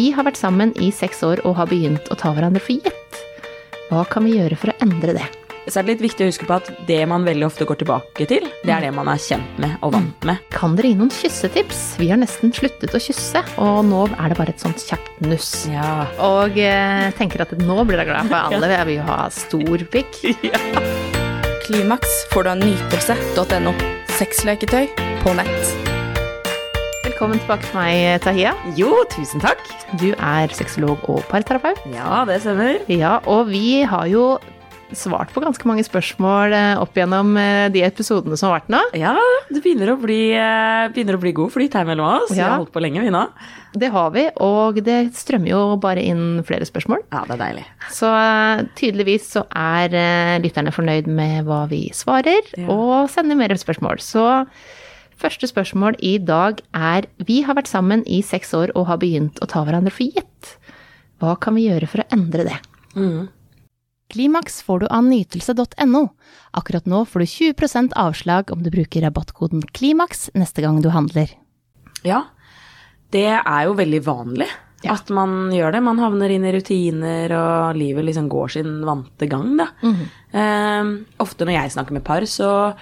Vi har vært sammen i seks år og har begynt å ta hverandre for gitt. Hva kan vi gjøre for å endre det? Så er det litt viktig å huske på at det man veldig ofte går tilbake til, det er det man er kjent med og vant med. Kan dere gi noen kyssetips? Vi har nesten sluttet å kysse, og nå er det bare et sånt kjapt nuss. Ja. Og eh, tenker at nå blir dere glad, for alle vil jo ha stor pikk. Klimaks får du av nytelse.no. Sexleketøy på nett. Velkommen tilbake til meg, Tahia. Jo, tusen takk. Du er sexolog og parterapeut. Ja, det stemmer. Ja, og vi har jo svart på ganske mange spørsmål eh, opp gjennom eh, de episodene som har vært nå. Ja, det begynner å bli, eh, begynner å bli god flyt her mellom oss. Vi har holdt på lenge, vi nå. Det har vi, og det strømmer jo bare inn flere spørsmål. Ja, det er deilig. Så eh, tydeligvis så er eh, lytterne fornøyd med hva vi svarer, Ja. og sender mer spørsmål. Så første spørsmål i dag er Vi har vært sammen i seks år og har begynt å ta hverandre for gitt. Hva kan vi gjøre for å endre det? Klimaks får du av nytelse.no. Akkurat nå får du 20% avslag om du bruker rabattkoden KLIMAKS neste gang du handler. Ja, det er jo veldig vanlig Ja. at man gjør det. Man havner inn i rutiner, og livet liksom går sin vante gang, da. Eh, ofte når jeg snakker med par, så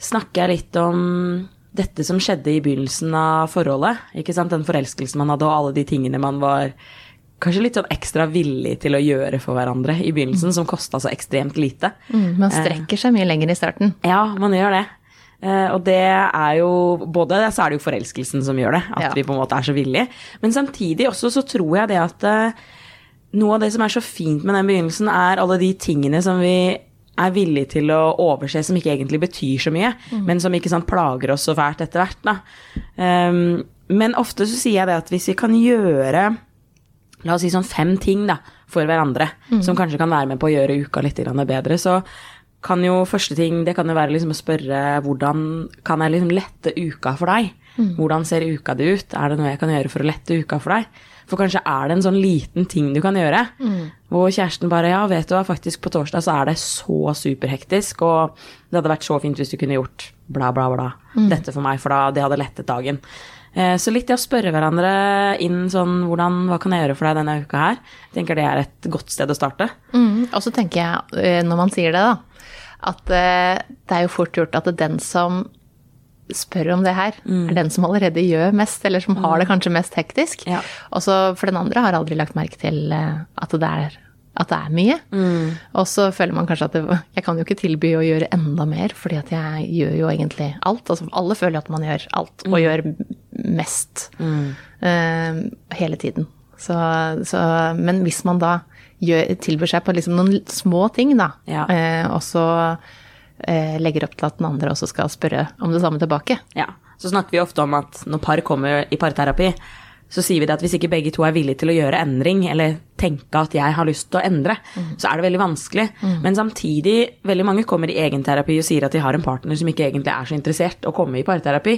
snakker jeg litt om dette som skjedde i begynnelsen av forholdet. Ikke sant? Den forelskelsen man hadde, og alle de tingene man var kanskje litt sånn ekstra villig til å gjøre for hverandre i begynnelsen, som kosta så ekstremt lite. Man strekker seg mye lenger i starten. Ja, man gjør det. Eh, og det er jo Både så er det jo forelskelsen som gjør det, at Ja. vi på en måte er så villige. Men samtidig også så tror jeg det at eh, noe av det som er så fint med den begynnelsen, er alle de tingene som vi er villige til å overse, som ikke egentlig betyr så mye, men som ikke sant, plager oss så fælt etter hvert. Da. Um, men ofte så sier jeg det at hvis vi kan gjøre la oss si sånn fem ting da, for hverandre, som kanskje kan være med på å gjøre uka litt bedre, så kan jo første ting, det kan jo være liksom å spørre hvordan kan jeg liksom lette uka for deg? Hvordan ser uka di ut? Er det noe jeg kan gjøre for å lette uka for deg? For kanskje er det en sånn liten ting du kan gjøre, hvor kjæresten bare ja, vet du hva, faktisk på torsdag så er det så superhektisk, og det hadde vært så fint hvis du kunne gjort bla, bla, bla. Dette for meg, for da det hadde lettet dagen. Eh, Så litt det å spørre hverandre inn sånn hvordan, hva kan jeg gjøre for deg denne uka her? Jeg tenker det er et godt sted å starte. Mm, og så tenker jeg, eh, når man sier det, da, at eh, det er jo fort gjort at det er den som spør om det her, er den som allerede gjør mest, eller som har det kanskje mest hektisk. Ja. Og så for den andre har aldri lagt merke til eh, at det er, at det er mye. Og så føler man kanskje at det, jeg kan jo ikke tilby å gjøre enda mer, fordi at jeg gjør jo egentlig alt. Altså alle føler at man gjør alt, og gjør mest uh, hele tiden. Så, så, men hvis man da gjør, tilbyr seg på liksom noen små ting, da, Ja. uh, og så legger opp til at den andre også skal spørre om det samme tilbake. Ja. Så snakker vi ofte om at når par kommer i parterapi, så sier vi det at hvis ikke begge to er villige til å gjøre endring, eller tenke at jeg har lyst til å endre, så er det veldig vanskelig. Men samtidig, veldig mange kommer i egenterapi og sier at de har en partner som ikke egentlig er så interessert å komme i parterapi.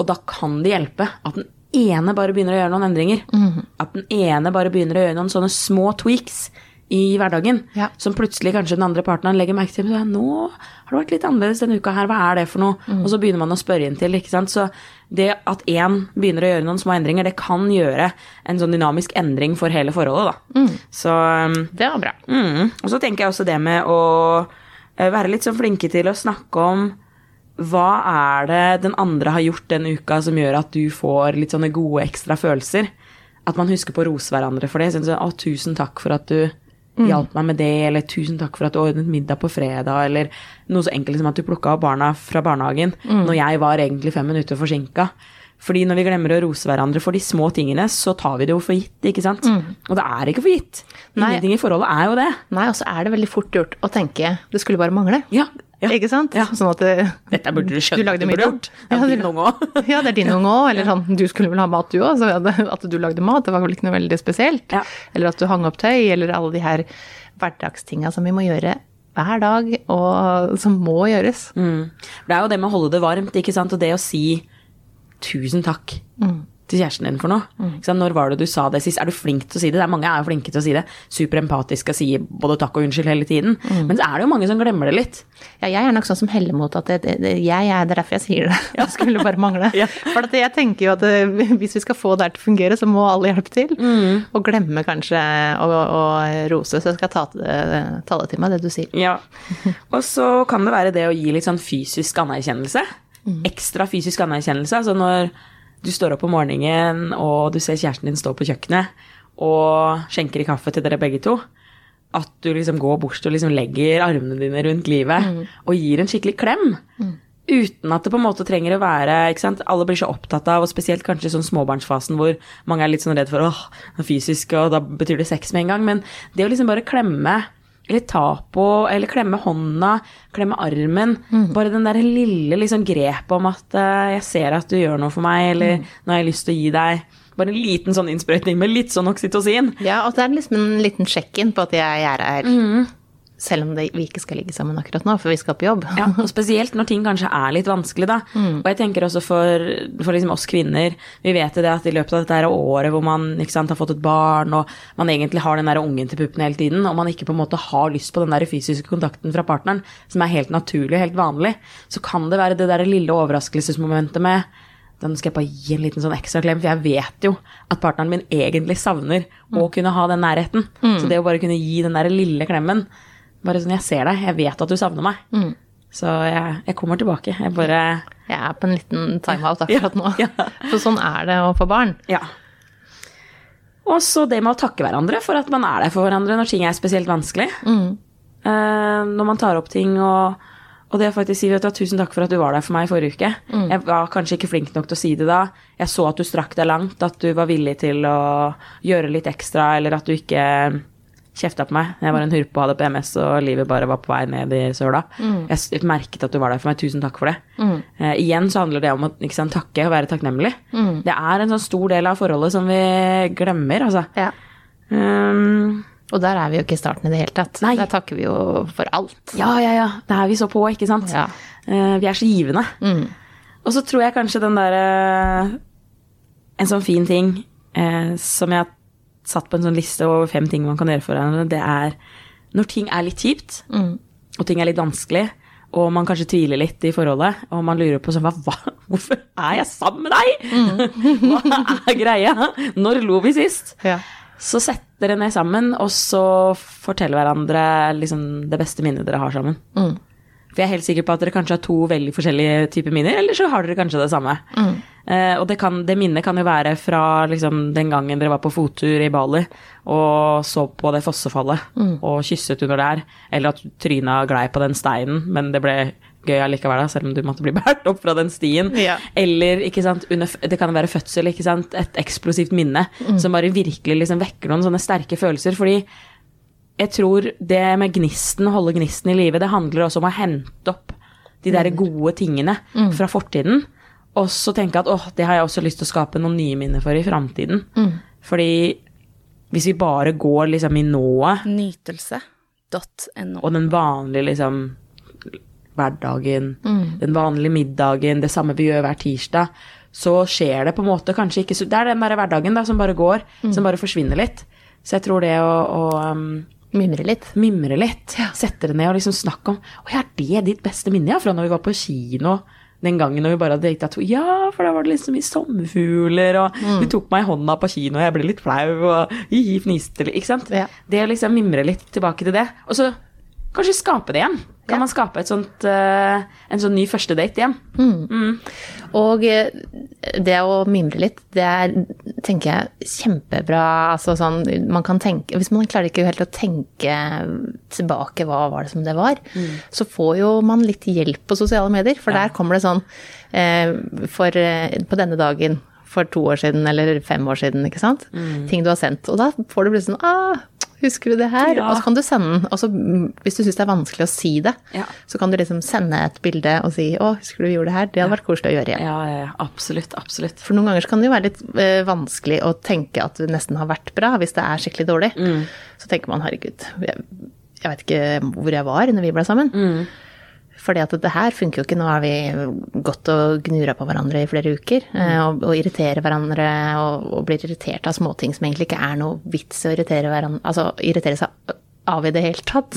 Og da kan det hjelpe at den ene bare begynner å gjøre noen endringer. At den ene bare begynner å gjøre noen sånne små tweaks i hverdagen, Ja. som plutselig kanskje den andre partneren legger merke til. Så, Nå har det vært litt annerledes denne uka her, hva er det for noe? Og så begynner man å spørre inn til, ikke sant. Så det at én begynner å gjøre noen små endringer, det kan gjøre en sånn dynamisk endring for hele forholdet, da. Så um, Det var bra. Mm. Og så tenker jeg også det med å eh, være litt sånn flinke til å snakke om hva er det den andre har gjort den uka som gjør at du får litt sånne gode ekstra følelser? At man husker på å rose hverandre for det. Sånn, så, 'Å, tusen takk for at du hjalp meg med det', eller 'tusen takk for at du ordnet middag på fredag', eller noe så enkelt som at du plukka opp barna fra barnehagen når jeg var egentlig fem minutter forsinka. Fordi når vi glemmer å rose hverandre for de små tingene, så tar vi det jo for gitt, ikke sant? Og det er ikke for gitt. Nei. Ingenting i forholdet er jo det. Nei, og så er det veldig fort gjort å tenke det skulle bare mangle. Ja. ja. Ikke sant? Ja. Sånn at det, Dette burde du skjønne Du lagde mye gjort. Det er Ja, din unge også. Ja, det er din unge òg. Eller sånn, du skulle vel ha mat du òg. Så at du lagde mat, det var vel ikke noe veldig spesielt. Ja. Eller at du hang opp tøy, eller alle de her hverdagstinga som vi må gjøre hver dag, og som må gjøres. Mm. Det er jo det med å holde det varmt, ikke sant. Og det å si tusen takk til kjæresten din for noe? Sant? Når var det du sa det sist? Er du flink til å si det? det er mange er jo flinke til å si det. Superempatiske og sier både takk og unnskyld hele tiden. Men så er det jo mange som glemmer det litt. Ja, jeg er nok sånn som heller mot at det, det, det- jeg er, det er derfor jeg sier det. Det skulle bare mangle. Ja. For jeg tenker jo at hvis vi skal få det her til å fungere, så må alle hjelpe til. Og glemme kanskje å, å rose, så jeg skal ta, det, ta det til meg, det du sier. Ja. Og så kan det være det å gi litt sånn fysisk anerkjennelse. Ekstra fysisk anerkjennelse. Altså når du står opp om morgenen og du ser kjæresten din stå på kjøkkenet og skjenker i kaffe til dere begge to. At du liksom går bort og liksom legger armene dine rundt livet og gir en skikkelig klem. Uten at det på en måte trenger å være ikke sant? Alle blir så opptatt av, og spesielt kanskje sånn småbarnsfasen hvor mange er litt sånn redd for åh, det er fysisk, og da betyr det sex med en gang. Men det å liksom bare klemme eller ta på, eller klemme hånda, klemme armen. Bare den der lille liksom grepet om at uh, jeg ser at du gjør noe for meg, eller nå har jeg lyst til å gi deg bare en liten sånn innsprøytning med litt sånn oksytocin. Ja, og det er liksom en liten sjekk-in på at jeg er her. Selv om det, vi ikke skal ligge sammen akkurat nå, for vi skal på jobb. Ja, og spesielt når ting kanskje er litt vanskelig, da. Og jeg tenker også for, for liksom oss kvinner, vi vet det at i løpet av dette året hvor man sant, har fått et barn, og man egentlig har den der ungen til puppen hele tiden, og man ikke på en måte har lyst på den der fysiske kontakten fra partneren, som er helt naturlig og helt vanlig, så kan det være det der lille overraskelsesmomentet med da skal jeg bare gi en liten sånn ekstra klem, for jeg vet jo at partneren min egentlig savner å kunne ha den nærheten. Så det å bare kunne gi den der lille klemmen Bare sånn, jeg ser deg, jeg vet at du savner meg. Så jeg, jeg kommer tilbake. Jeg bare Jeg er på en liten timeout akkurat nå. Ja. For sånn er det å få barn. Ja. Og så det med å takke hverandre for at man er der for hverandre når ting er spesielt vanskelig. Eh, når man tar opp ting og, og det å faktisk si vet du, 'tusen takk for at du var der for meg i forrige uke'. Jeg var kanskje ikke flink nok til å si det da. Jeg så at du strakk deg langt, at du var villig til å gjøre litt ekstra, eller at du ikke kjefta på meg. Jeg var en hurpe og hadde PMS, og livet bare var på vei ned i søla. Jeg merket at du var der for meg. Tusen takk for det. Eh, igjen så handler det om å ikke sant, takke og være takknemlig. Det er en sånn stor del av forholdet som vi glemmer, altså. Ja. Um, Og der er vi jo ikke i starten i det hele tatt. Nei. Der takker vi jo for alt. ja, ja, ja. Det er vi så på, ikke sant? Ja. Eh, vi er så givende. Og så tror jeg kanskje den derre En sånn fin ting eh, som jeg satt på en sånn liste over fem ting man kan gjøre for hverandre, det er når ting er litt kjipt, og ting er litt vanskelig, og man kanskje tviler litt i forholdet, og man lurer på sånn hva, Hvorfor er jeg sammen med deg?! hva er greia? Når lo vi sist? Ja. Så sett dere ned sammen, og så fortell hverandre liksom, det beste minnet dere har sammen. For jeg er helt sikker på at dere kanskje har to veldig forskjellige typer minner, eller så har dere kanskje det samme. Eh, og det, kan, det minnet kan jo være fra liksom, den gangen dere var på fottur i Bali og så på det fossefallet og kysset under der, eller at tryna glei på den steinen, men det ble gøy allikevel, da, selv om du måtte bli båret opp fra den stien. Ja. Eller ikke sant, under, det kan være fødsel, ikke sant, et eksplosivt minne som bare virkelig liksom vekker noen sånne sterke følelser. Fordi jeg tror det med gnisten, å holde gnisten i live, det handler også om å hente opp de der gode tingene fra fortiden. Og så tenke at åh, det har jeg også lyst til å skape noen nye minner for i framtiden. Fordi hvis vi bare går liksom i nået, Nytelse.no. og den vanlige liksom hverdagen, den vanlige middagen, det samme vi gjør hver tirsdag, så skjer det på en måte kanskje ikke så Det er den der hverdagen da som bare går, som bare forsvinner litt. Så jeg tror det å, å um, Mimre litt. mimre litt, sette det ned og liksom snakke om Å ja, er det ditt beste minne? Ja, fra når vi var på kino den gangen når vi bare hadde data to. Ja, for da var det liksom i sommerfugler, og du tok meg i hånda på kino, og jeg ble litt flau, og fniste litt, ikke sant? Ja. Det å liksom mimre litt tilbake til det. Og så kanskje skape det igjen. Kan Ja. man skape et sånt, eh, en sånn ny første date igjen? Og eh, det å mimre litt, det er, tenker jeg, kjempebra. Altså sånn, man kan tenke, hvis man klarer ikke helt å tenke tilbake hva var det som det var, så får jo man litt hjelp på sosiale medier. For der kommer det sånn eh, for, På denne dagen for to år siden eller fem år siden, ikke sant. Ting du har sendt. Og da får du plutselig sånn ah, Husker du det her? Ja. Og så kan du sende den. Og så, mm, hvis du syns det er vanskelig å si det, Ja. så kan du liksom sende et bilde og si 'Å, husker du vi gjorde det her?' Det hadde vært koselig å gjøre igjen. Ja, ja, ja, absolutt, absolutt. For noen ganger så kan det jo være litt eh, vanskelig å tenke at det nesten har vært bra, hvis det er skikkelig dårlig. Så tenker man herregud, jeg, jeg vet ikke hvor jeg var når vi ble sammen. Fordi at det her funker jo ikke. Nå har vi gått og gnura på hverandre i flere uker. eh, Og, og irriterer hverandre og, og blir irritert av småting som egentlig ikke er noe vits i å irritere hverandre Altså irritere seg av i det hele tatt.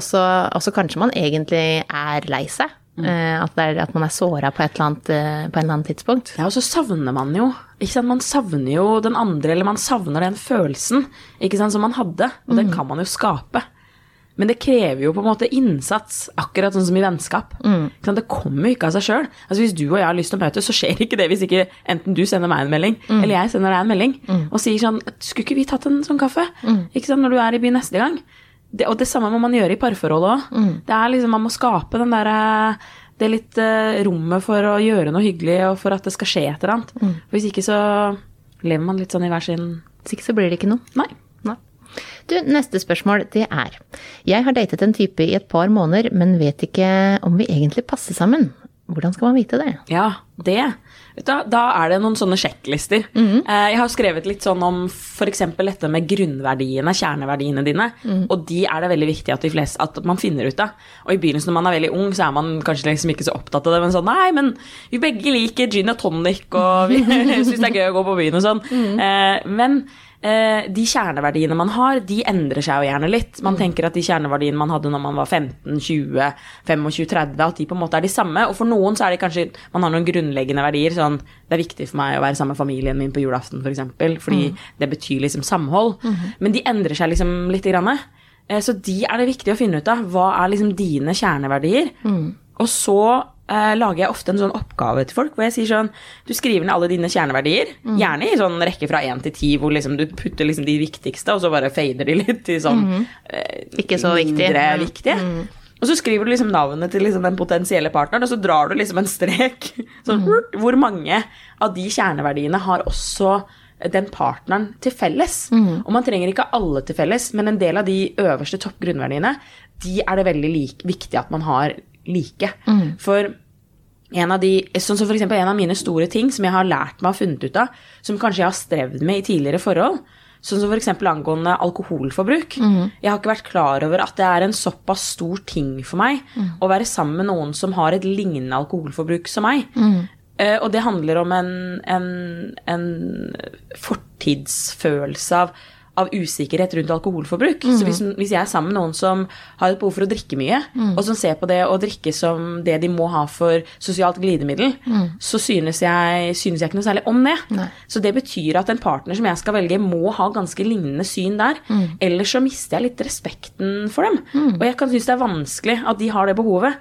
Så og så kanskje man egentlig er lei seg. Mm. At, det er, at man er såra på, et eller annet, eh, på en eller annen tidspunkt. Ja, og så savner man jo ikke sant? Man savner jo den andre, eller man savner den følelsen ikke sant, som man hadde. Og den kan man jo skape. Men det krever jo på en måte innsats, akkurat sånn som i vennskap. Mm. Det kommer jo ikke av seg sjøl. Altså, hvis du og jeg har lyst til å møtes, så skjer ikke det hvis ikke enten du sender meg en melding, eller jeg sender deg en melding og sier sånn Skulle ikke vi tatt en sånn kaffe? Ikke sant, når du er i byen neste gang? Det, og det samme må man gjøre i parforholdet òg. Det er liksom, man må skape den derre det litt uh, rommet for å gjøre noe hyggelig, og for at det skal skje et eller annet. For hvis ikke så lever man litt sånn i hver sin Hvis ikke så blir det ikke noe. Nei. Du, neste spørsmål det er Jeg har datet en type i et par måneder, men vet ikke om vi egentlig passer sammen. Hvordan skal man vite det? Ja, det. Da, da er det noen sånne sjekklister. Eh, Jeg har skrevet litt sånn om f.eks. dette med grunnverdiene, kjerneverdiene dine. Og de er det veldig viktig at, de fleste, at man finner ut av. Og i begynnelsen når man er veldig ung, så er man kanskje liksom ikke så opptatt av det. Men sånn nei, men vi begge liker gin og tonic, og vi syns det er gøy å gå på byen og sånn. Eh, Men de kjerneverdiene man har, de endrer seg jo gjerne litt. Man tenker at de kjerneverdiene man hadde når man var 15, 20, 25, 30, at de på en måte er de samme. Og for noen så er det kanskje man har noen grunnleggende verdier. Sånn det er viktig for meg å være sammen med familien min på julaften, f.eks. For eksempel, fordi det betyr liksom samhold. Men de endrer seg liksom lite grann. Eh, Så de er det viktig å finne ut av. Hva er liksom dine kjerneverdier? Og så eh, lager jeg ofte en sånn oppgave til folk hvor jeg sier sånn Du skriver ned alle dine kjerneverdier, gjerne i sånn rekke fra én til ti, hvor liksom du putter liksom de viktigste, og så bare fader de litt til sånn eh, Ikke så viktig. Mm. viktige. Og så skriver du liksom navnet til liksom den potensielle partneren, og så drar du liksom en strek. Sånn, Hvor mange av de kjerneverdiene har også den partneren til felles? Og man trenger ikke alle til felles, men en del av de øverste topp grunnverdiene, de er det veldig like, viktig at man har like. For en av de, sånn som for en av mine store ting som jeg har lært meg og funnet ut av, som kanskje jeg har strevd med i tidligere forhold, sånn som f.eks. angående alkoholforbruk. Jeg har ikke vært klar over at det er en såpass stor ting for meg å være sammen med noen som har et lignende alkoholforbruk som meg. Eh, og det handler om en, en, en fortidsfølelse av, av usikkerhet rundt alkoholforbruk. Så hvis, hvis jeg er sammen med noen som har et behov for å drikke mye, og som ser på det å drikke som det de må ha for sosialt glidemiddel, så synes jeg, synes jeg ikke noe særlig om det. Nei. Så det betyr at en partner som jeg skal velge, må ha ganske lignende syn der. Ellers så mister jeg litt respekten for dem. Og jeg kan synes det er vanskelig at de har det behovet.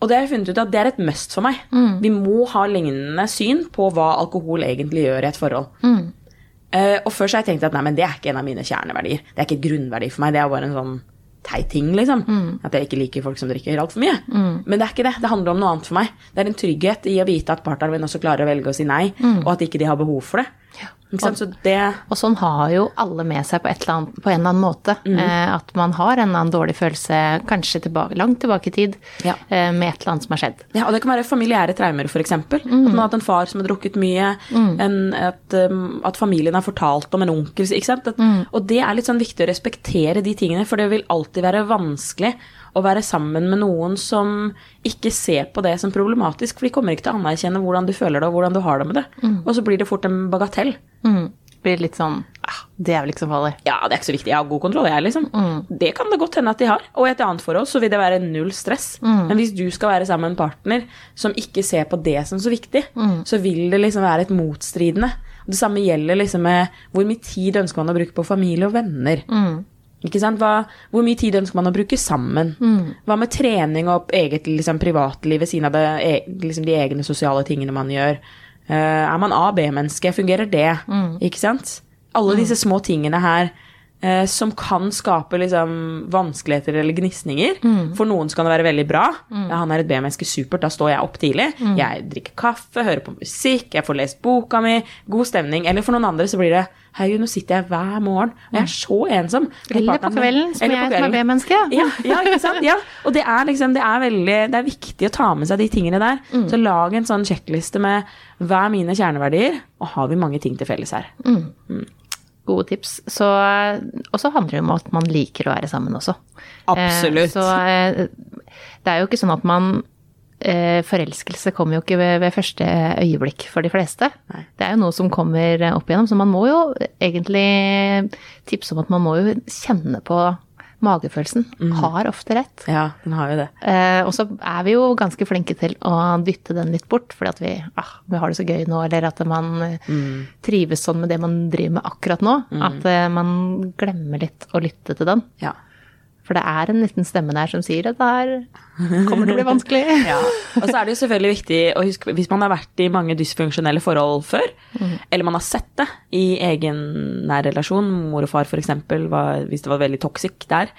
Og det har jeg funnet ut at det er et must for meg. Vi må ha lignende syn på hva alkohol egentlig gjør i et forhold. Eh, og først har jeg tenkt at nei, men det er ikke en av mine kjerneverdier. Det er ikke et grunnverdi for meg, det er bare en sånn teit ting, liksom. At jeg ikke liker folk som drikker altfor mye. Men det er ikke det. Det handler om noe annet for meg. Det er en trygghet i å vite at partneren min også klarer å velge å si nei, og at ikke de har behov for det. Ikke Så det Og sånn har jo alle med seg på, annet, på en eller annen måte. Eh, at man har en eller annen dårlig følelse, kanskje tilbake, langt tilbake i tid, Ja. eh, med et eller annet som har skjedd. Ja, og det kan være familiære traumer, f.eks. At man har hatt en far som har drukket mye, en, at, um, at familien har fortalt om en onkel. Ikke sant? At, Og det er litt sånn viktig å respektere de tingene, for det vil alltid være vanskelig å være sammen med noen som ikke ser på det som problematisk, for de kommer ikke til å anerkjenne hvordan du føler det, og hvordan du har det med det. Og så blir det fort en bagatell. Mm. Blir litt sånn ah, Det er vel ikke så farlig. Ja, det er ikke så viktig. Jeg har god kontroll, jeg, liksom. Det kan det godt hende at de har. Og i et annet forhold så vil det være null stress. Men hvis du skal være sammen med en partner som ikke ser på det som så viktig, så vil det liksom være et motstridende. Det samme gjelder liksom med hvor mye tid ønsker man å bruke på familie og venner. Ikke sant? Hva, hvor mye tid ønsker man å bruke sammen? Hva med trening og eget liksom, privatliv ved siden av det, e- liksom, de egne sosiale tingene man gjør? Eh, er man A-B-menneske? Fungerer det? Ikke sant? Alle disse små tingene her eh, som kan skape liksom, vanskeligheter eller gnisninger. For noen skal kan det være veldig bra. Ja, han er et B-menneske, supert, da står jeg opp tidlig. Jeg drikker kaffe, hører på musikk, jeg får lest boka mi, god stemning. Eller for noen andre så blir det Herregud, nå sitter jeg hver morgen, og jeg er så ensom. Eller på kvelden, som jeg som er. B-menneske. Ja, ja, ikke sant? Ja. Og det er liksom, det er veldig, det er viktig å ta med seg de tingene der. Så lag en sånn sjekkliste med hva er mine kjerneverdier, og har vi mange ting til felles her. Gode tips. Så, og så handler det om at man liker å være sammen også. Absolutt. Eh, Så eh, Det er jo ikke sånn at man eh, Forelskelse kommer jo ikke ved, ved første øyeblikk for de fleste. Nei. Det er jo noe som kommer opp igjennom, så man må jo egentlig tipse om at man må jo kjenne på magefølelsen. Har ofte rett. Ja, den har jo det. Eh, og så er vi jo ganske flinke til å dytte den litt bort, fordi at vi, ah, vi har det så gøy nå, eller at man mm. trives sånn med det man driver med akkurat nå, at eh, man glemmer litt å lytte til den. Ja. For det er en liten stemme der som sier at det her kommer til å bli vanskelig. Ja. Og så er det jo selvfølgelig viktig å huske hvis man har vært i mange dysfunksjonelle forhold før, eller man har sett det i egen nær relasjon, mor og far f.eks., hvis det var veldig toxic der,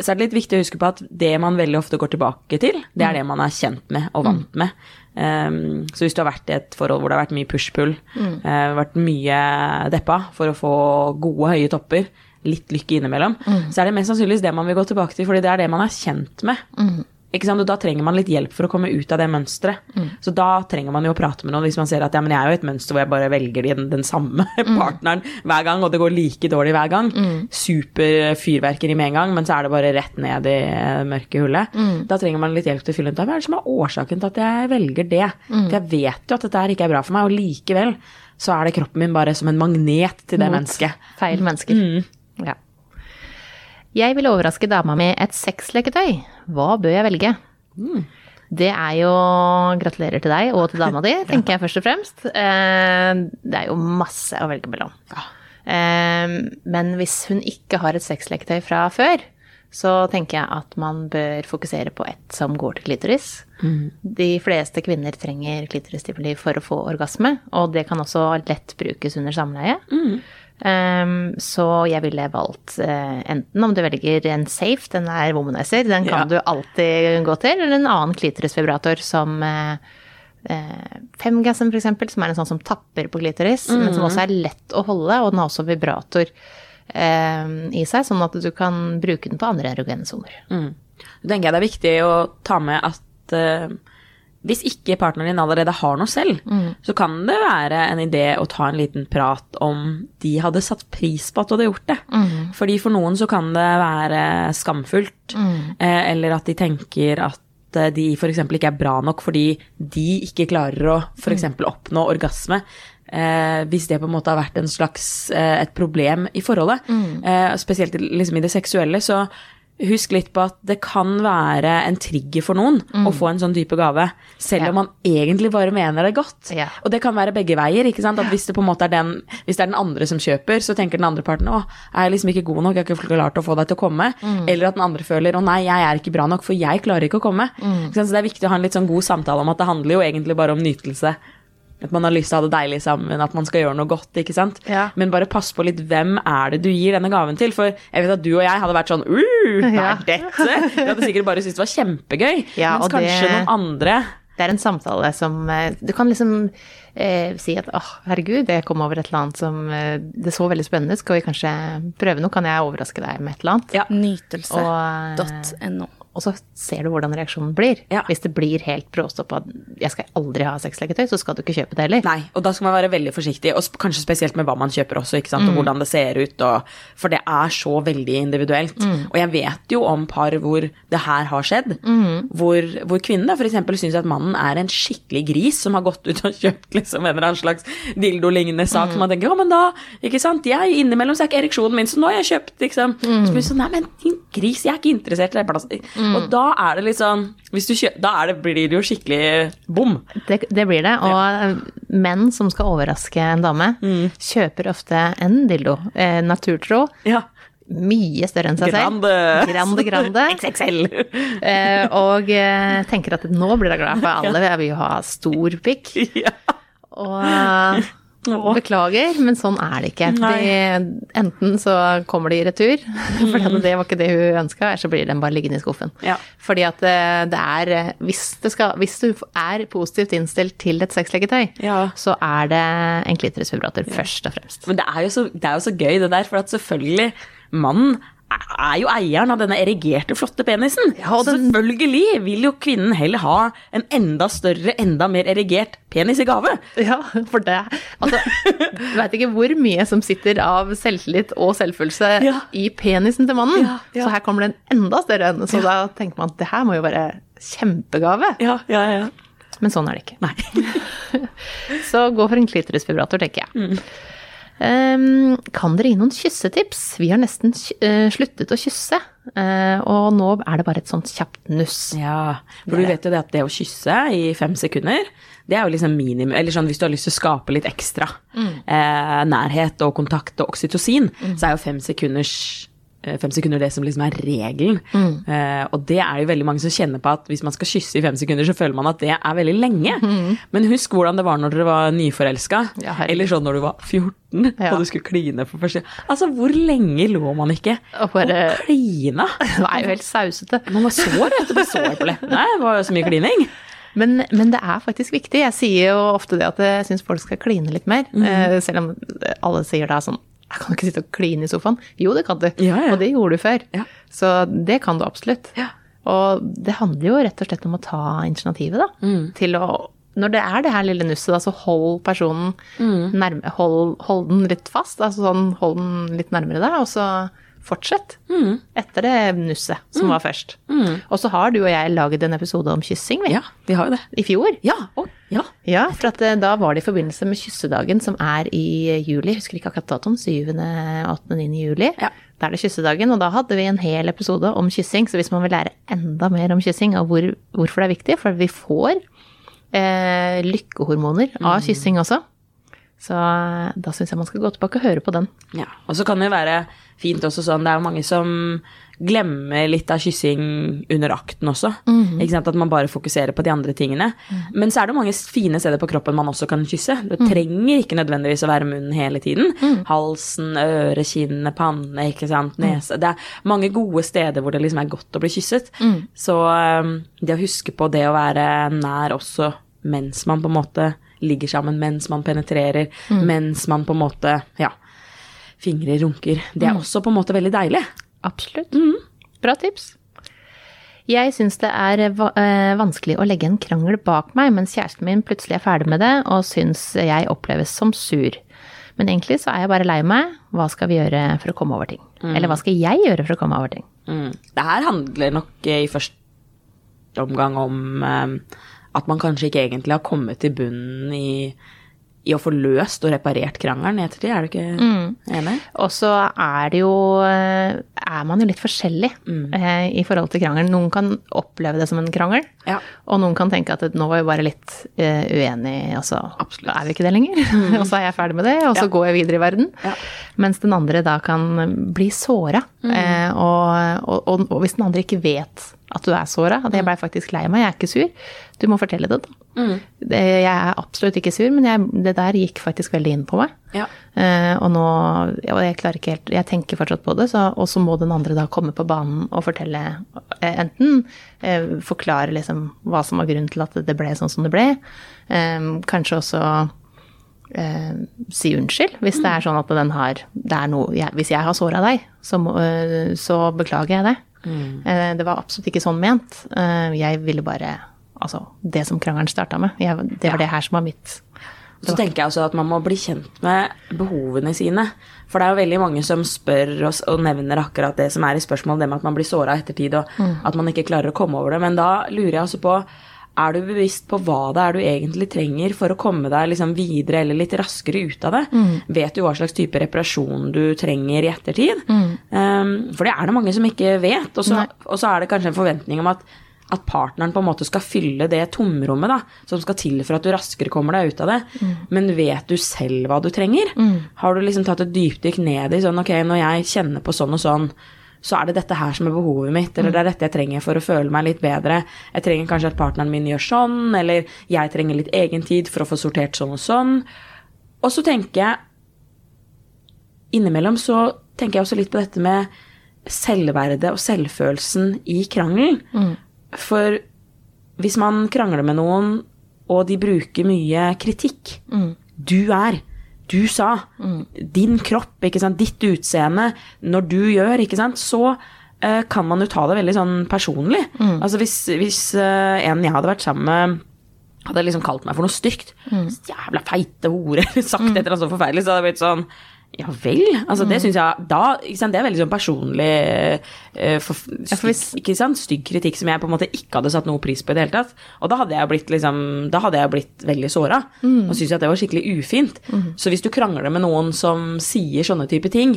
så er det litt viktig å huske på at det man veldig ofte går tilbake til, det er det man er kjent med og vant med. Um, så hvis du har vært i et forhold hvor det har vært mye push-pull, eh, vært mye deppa for å få gode, høye topper, litt lykke innimellom, så er det mest sannsynligvis det man vil gå tilbake til, fordi det er det man er kjent med. Sant? Og da trenger man litt hjelp for å komme ut av det mønsteret. Så da trenger man jo å prate med noen hvis man ser at ja, men jeg er jo et mønster hvor jeg bare velger den, den samme partneren hver gang, og det går like dårlig hver gang. Super fyrverkeri med en gang, men så er det bare rett ned i eh, mørke hullet. Da trenger man litt hjelp til å fylle ut av hva er det som er årsaken til at jeg velger det. For jeg vet jo at dette her ikke er bra for meg, og likevel så er det kroppen min bare som en magnet til det Mot mennesket. Feil mennesker. Ja. Jeg vil overraske dama med et sexleketøy. Hva bør jeg velge? Det er jo Gratulerer til deg og til dama di, tenker jeg først og fremst. Eh, Det er jo masse å velge mellom. Eh, Men hvis hun ikke har et sexleketøy fra før, så tenker jeg at man bør fokusere på et som går til klitoris. De fleste kvinner trenger klitorisstimuli for å få orgasme, og det kan også lett brukes under samleie. Um, så jeg ville valgt eh, enten om du velger en safe, den er womanizer, den kan Ja. du alltid gå til, eller en annen klitorisvibrator som uh, Femgasm for eksempel, som er en sånn som tapper på klitoris, men som også er lett å holde, og den har også vibrator eh, i seg, sånn at du kan bruke den på andre erogene soner. Mm. Tenker det er viktig å ta med at eh, hvis ikke partneren din allerede har noe selv, så kan det være en idé å ta en liten prat om de hadde satt pris på at du hadde gjort det. Fordi for noen så kan det være skamfullt, eh, eller at de tenker at eh, de f.eks. ikke er bra nok fordi de ikke klarer å f.eks. oppnå orgasme. Eh, hvis det på en måte har vært en slags, eh, et problem i forholdet, eh, spesielt liksom i det seksuelle, så husk litt på at det kan være en trigger for noen å få en sånn type gave, selv Ja. om man egentlig bare mener det godt. Ja. Og det kan være begge veier. ikke sant? At Hvis det på en måte er den, hvis det er den andre som kjøper, så tenker den andre parten å, er jeg liksom ikke god nok, jeg har ikke klart å få deg til å komme. Eller at den andre føler å nei, jeg er ikke bra nok, for jeg klarer ikke å komme. Ikke? Så det er viktig å ha en litt sånn god samtale om at det handler jo egentlig bare om nytelse. At man har lyst til å ha det deilig sammen, at man skal gjøre noe godt. ikke sant? Ja. Men bare pass på litt hvem er det du gir denne gaven til. For jeg vet at du og jeg hadde vært sånn uh, hva Ja. er dette? Vi hadde sikkert bare syntes det var kjempegøy. Ja, mens kanskje det- noen andre Det er en samtale som eh, Du kan liksom eh, si at åh, herregud, jeg kom over et eller annet som eh, Det så veldig spennende ut, skal vi kanskje prøve noe? Kan jeg overraske deg med et eller annet? Ja. Nytelse.no. Og så ser du hvordan reaksjonen blir. Ja. Hvis det blir helt bråstopp at jeg skal aldri ha sexleketøy, så skal du ikke kjøpe det heller. Nei, og da skal man være veldig forsiktig, og kanskje spesielt med hva man kjøper også, ikke sant, og hvordan det ser ut, og, for det er så veldig individuelt. Og jeg vet jo om par hvor det her har skjedd, hvor, hvor kvinnen f.eks. syns at mannen er en skikkelig gris som har gått ut og kjøpt liksom en eller annen slags dildo-lignende sak, som man tenker, ja, men da, ikke sant, jeg innimellom så er ikke ereksjonen min, så nå har jeg kjøpt, liksom. Så blir det sånn, nei, men din gris, jeg er ikke interessert i det plass. Og da er det du kjøper, da det, blir det jo skikkelig bom. Det, det blir det. Og ja. menn som skal overraske en dame, kjøper ofte en dildo. Eh, naturtro. Ja. Mye større enn seg selv. Grande. Grande, grande. XXL. Eh, og eh, tenker at nå blir hun glad, for alle vil jo ha stor pikk. ja. Og Åh. beklager, men sånn er det ikke. De, enten så kommer de i retur, for det var ikke det hun ønska, eller så blir den bare liggende i skuffen. Ja. Fordi at eh, det er eh, hvis, det skal, hvis du er positivt innstilt til et sexleketøy, Ja. så er det en klitorisvibrator først og fremst. Men det er, jo så, det er jo så gøy det der, for at selvfølgelig, mannen er jo eieren av denne erigerte, flotte penisen. Ja, og Selvfølgelig vil jo kvinnen heller ha en enda større, enda mer erigert penis i gave. Ja, for det Altså, du veit ikke hvor mye som sitter av selvtillit og selvfølelse Ja. i penisen til mannen. Ja, ja. Så her kommer det en enda større en. Så da tenker man at det her må jo være kjempegave. Ja, ja, ja. Men sånn er det ikke. Nei. Så gå for en klitorisvibrator, tenker jeg. Um, kan dere gi noen kyssetips? Vi har nesten uh, sluttet å kysse, uh, og nå er det bare et sånt kjapt nuss. Ja, for du vet jo det at det å kysse i fem sekunder, det er jo liksom minimum Eller sånn hvis du har lyst til å skape litt ekstra eh, nærhet og kontakt og oksytocin, så er jo fem sekunders eh, Fem sekunder det som liksom er regelen. Eh, og det er jo veldig mange som kjenner på at hvis man skal kysse i fem sekunder, så føler man at det er veldig lenge. Men husk hvordan det var når dere var nyforelska, Ja, eller sånn når du var 14 Ja. og du skulle kline for første gang. Altså, hvor lenge lå man ikke Og bare- og klina? Det er jo helt sausete. Man var sår, etter du. Sår på leppene. Det var jo så mye klining. Men, men det er faktisk viktig. Jeg sier jo ofte det at jeg syns folk skal kline litt mer. eh, Selv om alle sier det er sånn Jeg kan ikke sitte og kline i sofaen. Jo, det kan du. Ja, ja. Og det gjorde du før. Ja. Så det kan du absolutt. Og det handler jo rett og slett om å ta initiativet, da. Mm. Til å Når det er det her lille nusset, da, så hold personen Mm. nærme hold, hold den litt fast. Altså sånn, hold den litt nærmere deg, og så fortsett. Mm. Etter det nusset som var først. Og så har du og jeg laget en episode om kyssing, vi. Ja, vi har jo det. I fjor. Ja. Å, ja. Ja, for at eh, da var det i forbindelse med kyssedagen som er i juli. Jeg husker ikke akkurat datoen. 7., 8., 9. juli. Ja. Da er det kyssedagen, og da hadde vi en hel episode om kyssing. Så hvis man vil lære enda mer om kyssing og hvor, hvorfor det er viktig, for vi får eh, lykkehormoner av kyssing også. Så eh, da syns jeg man skal gå tilbake og høre på den. Ja, og så kan det jo være fint også sånn, det er jo mange som glemmer litt av kyssing under akten også. Ikke sant, At man bare fokuserer på de andre tingene. Men så er det mange fine steder på kroppen man også kan kysse. Det trenger ikke nødvendigvis å være munnen hele tiden. Halsen, øre, kinnet, panne, ikke sant, nese. Det er mange gode steder hvor det liksom er godt å bli kysset. Så um, det å huske på det å være nær også mens man på en måte ligger sammen, mens man penetrerer, mens man på en måte, ja, fingre runker. Det er også på en måte veldig deilig. Absolutt. Bra tips. Jeg syns det er eh, vanskelig å legge en krangel bak meg, mens kjæresten min plutselig er ferdig med det og syns jeg oppleves som sur. Men egentlig så er jeg bare lei meg. Hva skal vi gjøre for å komme over ting? Eller hva skal jeg gjøre for å komme over ting? Mm. Det her handler nok eh, i første omgang om eh, at man kanskje ikke egentlig har kommet til bunnen i, i å få løst og reparert krangelen i ettertid. Er du ikke enig? Og så er det jo eh, Er man jo litt forskjellig eh, i forhold til krangelen. Noen kan oppleve det som en krangel, Ja. og noen kan tenke at nå var vi bare litt eh, uenige, og så Absolutt. er vi ikke det lenger. og så er jeg ferdig med det, og så Ja. går jeg videre i verden. Ja. Mens den andre da kan bli såra. Eh, og, og, og, og hvis den andre ikke vet at du er såra, at jeg blei faktisk lei meg, jeg er ikke sur, du må fortelle det, da. Det, jeg er absolutt ikke sur, men jeg, det der gikk faktisk veldig inn på meg. Ja. Eh, og nå Og jeg klarer ikke helt Jeg tenker fortsatt på det, så, og så må den andre da komme på banen og fortelle eh, Enten eh, forklare liksom hva som var grunnen til at det ble sånn som det ble. Eh, kanskje også eh, si unnskyld hvis det er sånn at den har noe, jeg, Hvis jeg har såra deg, så, må, eh, så beklager jeg det. Eh, det var absolutt ikke sånn ment. Eh, jeg ville bare Altså, det som krangelen starta med. Jeg, det var det her som var mitt Så tenker jeg også at man må bli kjent med behovene sine. For det er jo veldig mange som spør oss og nevner akkurat det som er i spørsmål, det med at man blir såra i ettertid, og at man ikke klarer å komme over det. Men da lurer jeg også på er du bevisst på hva det er du egentlig trenger for å komme deg liksom videre eller litt raskere ut av det? Vet du hva slags type reparasjon du trenger i ettertid? Um, for det er det mange som ikke vet. Og så, og så er det kanskje en forventning om at at partneren på en måte skal fylle det tomrommet da, som skal til for at du raskere kommer deg ut av det. Men vet du selv hva du trenger? Har du liksom tatt et dypdykk ned i sånn ok, når jeg kjenner på sånn og sånn, så er det dette her som er behovet mitt, eller det er dette jeg trenger for å føle meg litt bedre. Jeg trenger kanskje at partneren min gjør sånn, eller jeg trenger litt egentid for å få sortert sånn og sånn. Og så tenker jeg Innimellom så tenker jeg også litt på dette med selvverdet og selvfølelsen i krangelen. For hvis man krangler med noen, og de bruker mye kritikk Du er, du sa, din kropp, ikke sant, ditt utseende, når du gjør, ikke sant, så uh, kan man jo ta det veldig sånn personlig. Altså hvis, hvis uh, en jeg hadde vært sammen med hadde liksom kalt meg for noe stygt. Jævla feite hore, eller sagt et eller annet så forferdelig, så hadde jeg blitt sånn Ja vel? Altså, det syns jeg da sant, Det er veldig sånn personlig uh, for, stygg, ikke sant, stygg kritikk som jeg på en måte ikke hadde satt noe pris på i det hele tatt. Og da hadde jeg blitt, liksom, da hadde jeg blitt veldig såra. Og syntes at det var skikkelig ufint. Så hvis du krangler med noen som sier sånne type ting,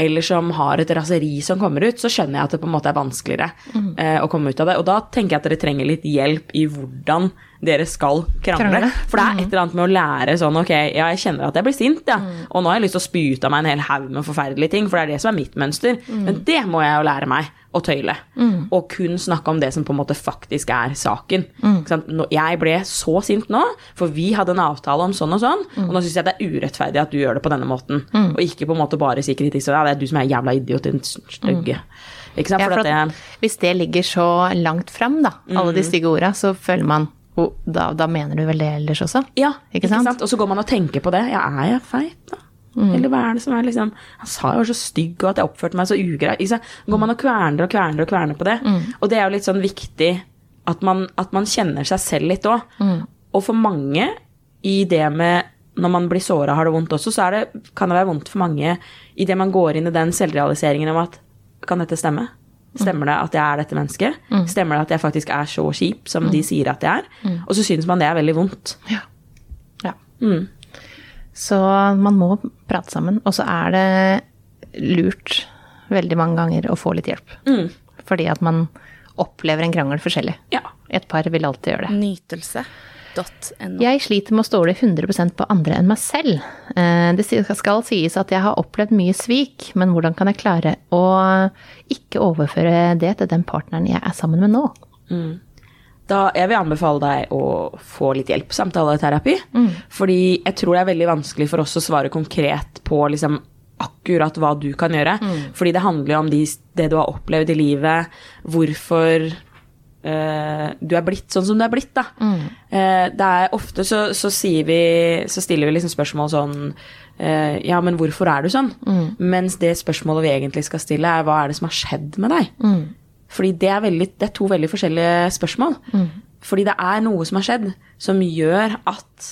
eller som har et raseri som kommer ut, så skjønner jeg at det på en måte er vanskeligere uh, å komme ut av det. Og da tenker jeg at dere trenger litt hjelp i hvordan dere skal krangle. Krangle. For det er et eller annet med å lære sånn ok, ja, jeg kjenner at jeg blir sint, ja. Og nå har jeg lyst til å spyte av meg en hel haug med forferdelige ting, for det er det som er mitt mønster. Men det må jeg jo lære meg å tøyle. Og kun snakke om det som på en måte faktisk er saken. Sant? Jeg ble så sint nå, for vi hadde en avtale om sånn og sånn, og nå syns jeg det er urettferdig at du gjør det på denne måten. Og ikke på en måte bare si kritikk så ja, det er du som er jævla idiot, din stygge. Ikke sant? Ja, hvis det ligger så langt frem, da, alle de stygge orda, så føler man oh, da, da mener du vel det ellers også? Ja, Ikke sant? Og så går man og tenker på det. Ja, er jeg feit, da? Eller hva er det som er liksom Han sa jeg var så stygg, og at jeg oppførte meg så ugreit. Så? Går man og kverner og kverner og kverner på det. Og det er jo litt sånn viktig at man, at man kjenner seg selv litt òg. Og for mange, i det med når man blir såra, har det vondt også, så det, kan det være vondt for mange idet man går inn i den selvrealiseringen om at Kan dette stemme? Stemmer det at jeg er dette mennesket? Stemmer det at jeg faktisk er så kjip som de sier at jeg er? Og så synes man det er veldig vondt. Ja. ja. Så man må prate sammen. Og så er det lurt veldig mange ganger å få litt hjelp. Fordi at man opplever en krangel forskjellig. Ja. Et par vil alltid gjøre det. Nytelse.no. Jeg sliter med å stole 100% på andre enn meg selv. Eh, Det skal sies at jeg har opplevd mye svik, men hvordan kan jeg klare å ikke overføre det til den partneren jeg er sammen med nå? Da, jeg vil anbefale deg å få litt hjelp, samtaleterapi. Fordi jeg tror det er veldig vanskelig for oss å svare konkret på liksom akkurat hva du kan gjøre. Fordi det handler jo om de, det du har opplevd i livet, hvorfor eh, du er blitt sånn som du er blitt, da. Eh, det er ofte så, så sier vi Så stiller vi liksom spørsmål sånn uh, Ja, men hvorfor er du sånn? Mens det spørsmålet vi egentlig skal stille, er hva er det som har skjedd med deg? Fordi det er, veldig, det er to veldig forskjellige spørsmål. Fordi det er noe som har skjedd, som gjør at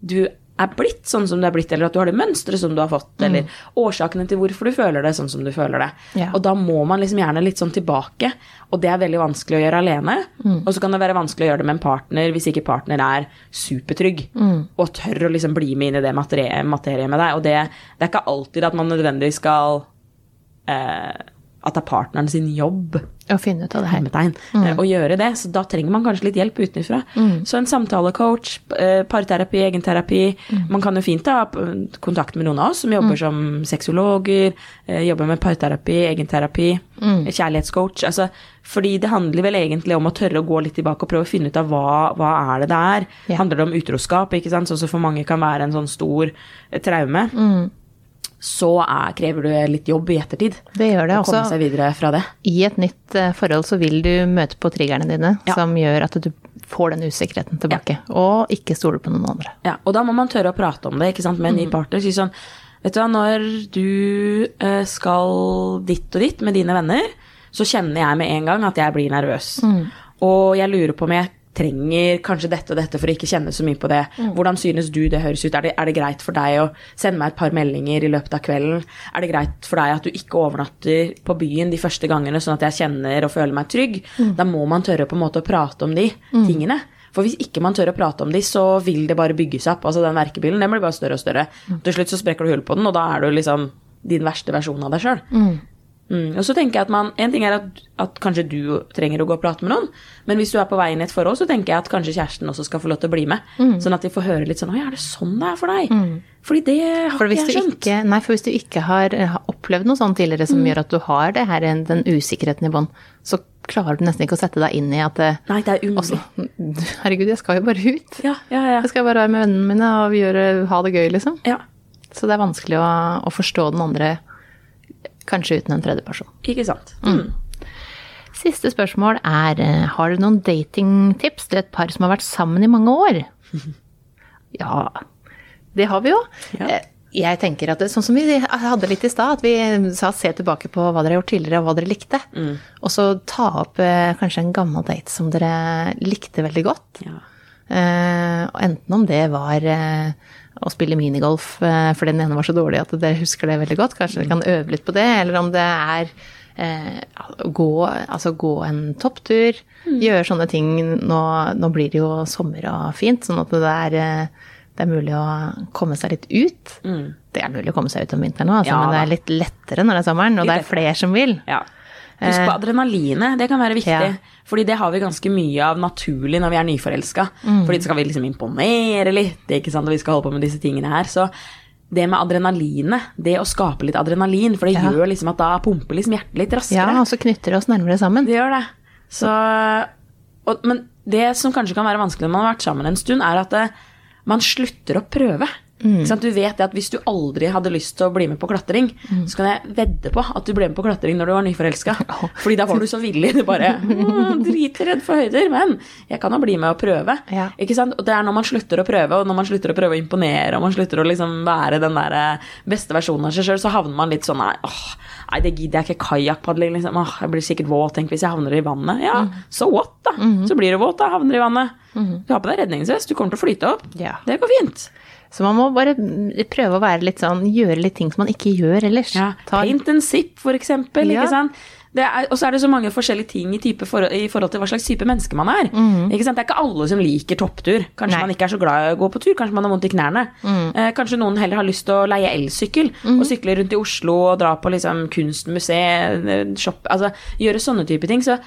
du er blitt sånn som det er blitt, eller at du har det mønsteret som du har fått, eller årsakene til hvorfor du føler det sånn som du føler det. Ja. Og da må man liksom gjerne litt sånn tilbake, og det er veldig vanskelig å gjøre alene. Og så kan det være vanskelig å gjøre det med en partner hvis ikke partner er supertrygg og tør å liksom bli med inn i det materiet, materiet med deg. Og det, det er ikke alltid at man nødvendigvis skal eh, At det er partneren sin jobb Å finne ut av det her. hermetegn, eh, å gjøre det. Så da trenger man kanskje litt hjelp utenfra. Så en samtalecoach, eh, parterapi, egenterapi. Man kan jo fint ha kontakt med noen av oss som jobber som sexologer, eh, jobber med parterapi, egenterapi, kjærlighetscoach. Altså, fordi det handler vel egentlig om å tørre å gå litt tilbake og prøve å finne ut av hva, hva er det det er. Yeah. Handler det om utroskap, ikke sant, sånn som for mange kan være en sånn stor traume? traume. Så er, krever du litt jobb i ettertid. Det gjør det Å komme seg videre fra det. I et nytt eh, forhold så vil du møte på triggerne dine, Ja. som gjør at du får den usikkerheten tilbake. Og ikke stole på noen andre. Ja, og da må man tørre å prate om det ikke sant, med en ny partner. Si sånn Vet du hva, når du eh, skal ditt og ditt med dine venner, så kjenner jeg med en gang at jeg blir nervøs. Og jeg lurer på om jeg trenger kanskje dette og dette for å ikke kjenne så mye på det. Hvordan synes du det høres ut? Er det, er det greit for deg å sende meg et par meldinger i løpet av kvelden? Er det greit for deg at du ikke overnatter på byen de første gangene, sånn at jeg kjenner og føler meg trygg? Da må man tørre på en måte å prate om de tingene. For hvis ikke man tør å prate om de, så vil det bare bygge seg opp. Altså den verkebilen den blir bare større og større. Til slutt så sprekker du hull på den, og da er du liksom din verste versjon av deg sjøl. Mm. Og så tenker jeg at man, En ting er at, at kanskje du trenger å gå og prate med noen, men hvis du er på vei inn i et forhold, så tenker jeg at kanskje kjæresten også skal få lov til å bli med. Sånn at de får høre litt sånn Oi, er det sånn det er for deg? Fordi det har For ikke jeg skjønt. ikke, nei, for hvis du ikke har, har opplevd noe sånt tidligere som gjør at du har det her, den usikkerheten i bånn, så klarer du nesten ikke å sette deg inn i at det, Nei, det er umulig. også, Herregud, jeg skal jo bare ut. Ja, ja, ja. Jeg skal bare være med vennene mine og gjøre, ha det gøy, liksom. ja. Så det er vanskelig å, å forstå den andre, kanskje uten en tredje person. Ikke sant. Mm. Siste spørsmål er eh, Har du noen datingtips til et par som har vært sammen i mange år? Ja, det har vi jo. Ja. Eh, Jeg tenker at det, Sånn som vi hadde litt i stad, at vi sa se tilbake på hva dere har gjort tidligere, og hva dere likte. Mm. Og så ta opp eh, kanskje en gammel date som dere likte veldig godt. Ja. Enten om det var å spille minigolf, eh, for den ene var så dårlig at dere husker det veldig godt. Kanskje dere kan øve litt på det, eller om det er eh, gå, altså gå en topptur. Gjøre sånne ting. Nå, nå blir det jo sommer og fint, sånn at det er, eh, det er mulig å komme seg litt ut. Det er mulig å komme seg ut om vinteren òg, altså, Ja men det er litt lettere når det er sommeren, og det er flere som vil. Ja. Husk på adrenalinet, det kan være viktig. Eh, Ja. Fordi det har vi ganske mye av naturlig når vi er nyforelska. Mm. Fordi skal vi liksom imponere litt, det er ikke sant, og vi skal holde på med disse tingene her. Så det med adrenalinet, det å skape litt adrenalin, for det Ja. gjør liksom at da pumper liksom hjertet litt raskere. Ja, og så knytter det oss nærmere sammen. Det gjør det. Så, og, men det som kanskje kan være vanskelig når man har vært sammen en stund, er at det, man slutter å prøve. Mm. Sånn. Du vet at Hvis du aldri hadde lyst til å bli med på klatring, Mm. så kan jeg vedde på at du ble med på klatring når du var nyforelska. Fordi da var du så villig. Du bare «Åh, Dritredd for høyder, men jeg kan jo bli med og prøve. Ja. Ikke sant? Og det er når man slutter å prøve, og når man slutter å prøve å imponere, og man slutter å liksom være den der eh, beste versjonen av seg sjøl, så havner man litt sånn Nei, åh, nei det gidder jeg ikke. Kajakkpadling, liksom. Åh, jeg blir sikkert våt. Tenk hvis jeg havner i vannet. Ja, Mm. so what, da? Så blir du våt, da. Havner i vannet. Mm-hmm. Du har på deg redningsvest, du kommer til å flyte opp. Ja. Det går fint. Så man må bare prøve å være litt sånn, gjøre litt ting som man ikke gjør ellers. Ja. Ta- Paint and sip, for eksempel. Ja. Ikke sant? Det er- Og så er det så mange forskjellige ting i, type for, i forhold til hva slags type menneske man er. Ikke sant? Det er ikke alle som liker topptur. Kanskje Mhm. Nei. man ikke er så glad i å gå på tur. Kanskje man har vondt i knærne. Mm. Eh, kanskje noen heller har lyst til å leie elsykkel og sykle rundt i Oslo og dra på liksom kunstmuseet, eh, shop, altså gjøre sånne type ting. Så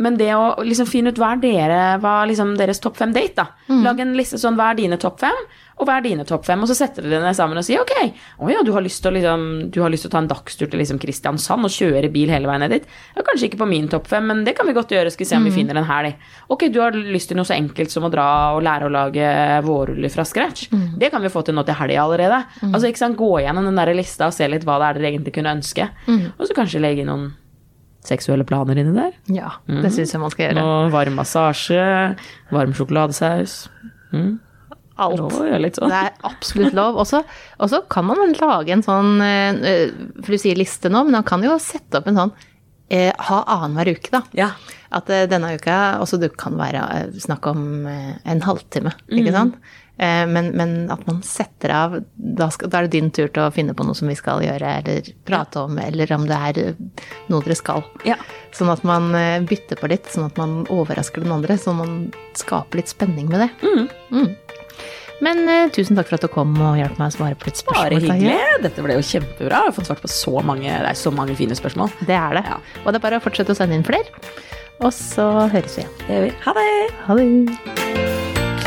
men det å liksom finne ut hva er dere, hva er liksom deres topp fem date, da. Mm. Lag en liste sånn hva er dine topp fem, og hva er dine topp fem, og så setter dere ned sammen og sier ok, å ja, du har lyst til å liksom, du har lyst til å ta en dagstur til liksom Kristiansand og kjøre bil hele veien ned dit. Ja, kanskje ikke på min topp fem, men det kan vi godt gjøre, skal vi se Mm. om vi finner en helg. Ok, du har lyst til noe så enkelt som å dra og lære å lage vårruller fra scratch. Mm. Det kan vi få til nå til helga allerede. Altså, ikke sant, gå igjennom den der lista og se litt hva det er dere egentlig kunne ønske. Mm. Og så kanskje legge noen seksuelle planer inni der. Ja, Mm. det syns jeg man skal gjøre. Og varm massasje, varm sjokoladesaus. Mm. Alt. Lov sånn. Det er absolutt lov. Og så- kan man lage en sånn eh, For du sier liste nå, men man kan jo sette opp en sånn eh, Ha annenhver uke, da. Ja. At eh, denne uka også du kan være eh, snakk om en halvtime, Mm. ikke sant? Eh, Men, men at man setter av da, skal, da er det din tur til å finne på noe som vi skal gjøre, eller prate om, eller om det er eh, noe dere skal. Ja. Sånn at man eh, bytter på litt, sånn at man overrasker den andre. Sånn at man skaper litt spenning med det. Mm. Men uh, tusen takk for at du kom og hjalp meg å svare på litt spørsmål. Bare hyggelig. Dette ble jo kjempebra. Jeg har fått svart på så mange, det er så mange fine spørsmål. Det er det. Ja. Og det er bare å fortsette å sende inn flere. Og så høres vi igjen. Det gjør vi. Ha det! Ha det.